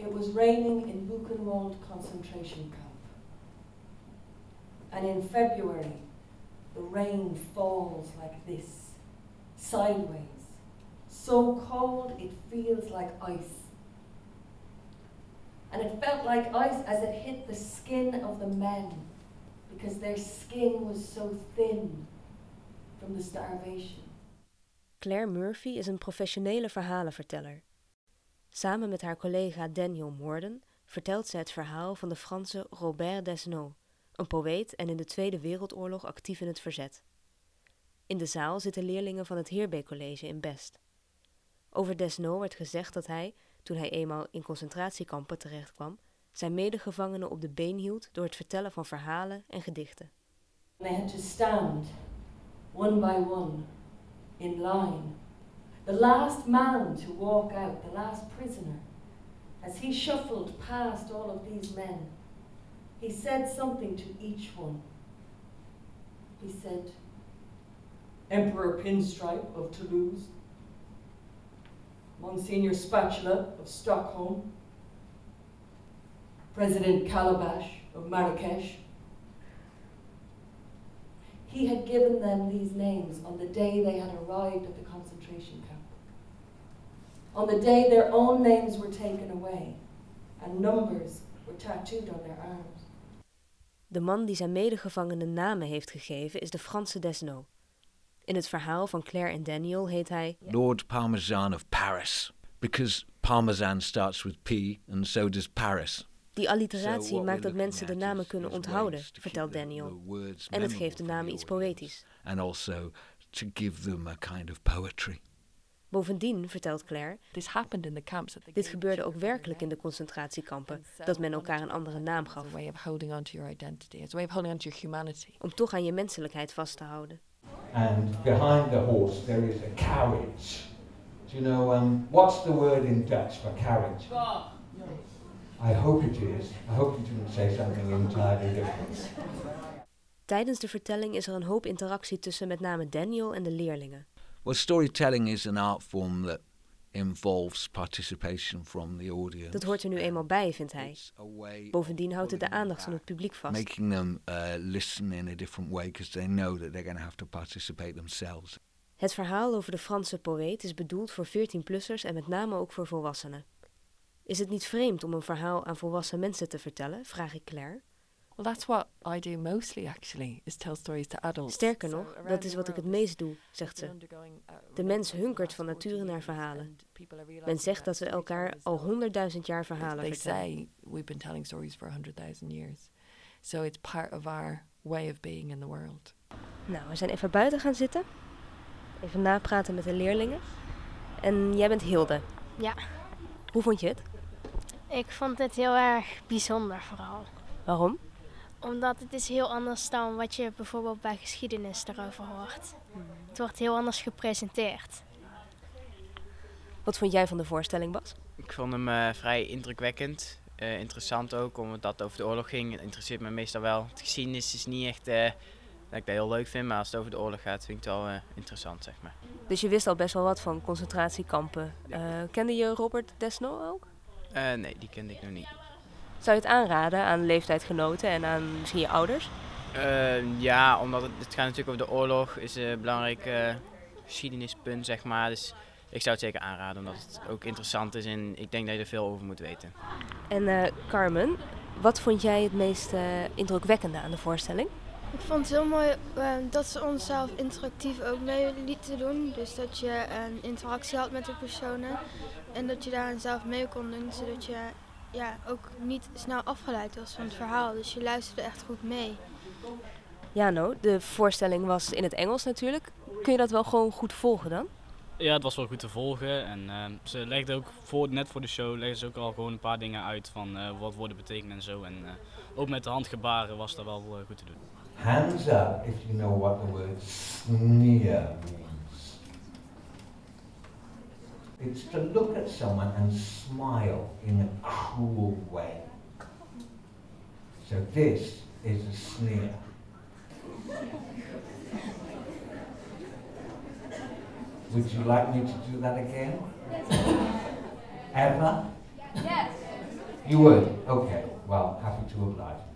It was raining in Buchenwald concentration camp. And in February, the rain falls like this, sideways, so cold it feels like ice. And it felt like ice as it hit the skin of the men, because their skin was so thin from the starvation. Claire Murphy is een professionele verhalenverteller. Samen met haar collega Daniel Morden vertelt ze het verhaal van de Franse Robert Desnos, een poëet en in de Tweede Wereldoorlog actief in het verzet. In de zaal zitten leerlingen van het Heerbeek College in Best. Over Desnos werd gezegd dat hij, toen hij eenmaal in concentratiekampen terechtkwam, zijn medegevangenen op de been hield door het vertellen van verhalen en gedichten. They had to stand, one by one, in line. The last man to walk out, the last prisoner. As he shuffled past all of these men, he said something to each one. He said, Emperor Pinstripe of Toulouse, Monsignor Spatula of Stockholm, President Calabash of Marrakesh. He had given them these names on the day they had arrived at the concentration camp. On the day their own names were taken away and numbers were tattooed on their arms. De man die zijn medegevangenen namen heeft gegeven is de Franse Desno. In het verhaal van Claire en Daniel heet hij Lord Parmesan of Paris. Because Parmesan starts with P and so does Paris. Die alliteratie maakt dat mensen de namen kunnen onthouden, vertelt Daniel. En het geeft de namen iets poëtisch. And also to give them a kind of poetry. Bovendien, vertelt Claire, dit gebeurde ook werkelijk in de concentratiekampen, dat men elkaar een andere naam gaf. Om toch aan je menselijkheid vast te houden. And behind the horse there is a carriage. Do you know, um, what's the word in Dutch for carriage? I hope it is. I hope you didn't say something entirely different. Tijdens de vertelling is er een hoop interactie tussen met name Daniel en de leerlingen. Well, storytelling is an art form that involves participation from the audience. Dat hoort er nu eenmaal bij, vindt hij. Bovendien houdt het de aandacht van het publiek vast. Making them uh, listen in a different way because they know that they're going to have to participate themselves. Het verhaal over de Franse poëet is bedoeld voor 14-plussers en met name ook voor volwassenen. Is het niet vreemd om een verhaal aan volwassen mensen te vertellen? Vraag ik Claire. Well, that's what I do mostly actually, is tell stories to adults. Sterker nog, dat is wat ik het meest doe, zegt ze. De mens hunkert van nature naar verhalen. Men zegt dat we elkaar al honderdduizend jaar verhalen They vertellen. say we've been telling stories for 100,000 years. So it's part of our way of being in the world. Nou, we zijn even buiten gaan zitten. Even napraten met de leerlingen. En jij bent Hilde. Ja, Hoe vond je het? Ik vond het heel erg bijzonder vooral. Waarom? Omdat het is heel anders dan wat je bijvoorbeeld bij geschiedenis erover hoort. Het wordt heel anders gepresenteerd. Wat vond jij van de voorstelling, Bas? Ik vond hem eh, vrij indrukwekkend. Eh, interessant ook, omdat het over de oorlog ging. Het interesseert me meestal wel. Het geschiedenis is niet echt eh, dat ik dat heel leuk vind, maar als het over de oorlog gaat, vind ik het wel eh, interessant, zeg maar. Dus je wist al best wel wat van concentratiekampen. Eh, kende je Robert Desnos ook? Eh, nee, die kende ik nog niet. Zou je het aanraden aan leeftijdsgenoten en aan misschien je ouders? Eh, ja, omdat het, het gaat natuurlijk over de oorlog, is een belangrijk eh, geschiedenispunt, zeg maar. Dus ik zou het zeker aanraden, omdat het ook interessant is en ik denk dat je er veel over moet weten. En Carmen, wat vond jij het meest indrukwekkende aan de voorstelling? Ik vond het heel mooi eh, dat ze onszelf interactief ook mee lieten doen. Dus dat je een interactie had met de personen. En dat je daar zelf mee kon doen, zodat je ja, ook niet snel afgeleid was van het verhaal. Dus je luisterde echt goed mee. Jano, de voorstelling was in het Engels natuurlijk. Kun je dat wel gewoon goed volgen dan? Ja, het was wel goed te volgen. En eh, ze legden ook voor, net voor de show legden ze ook al gewoon een paar dingen uit van eh, wat woorden betekenen en zo. En eh, ook met de handgebaren was dat wel eh, goed te doen. Hands up if you know what the word sneer means. It's to look at someone and smile in a cruel way. So this is a sneer. Would you like me to do that again? Ever? Yes. You would? Okay. Well, happy to oblige.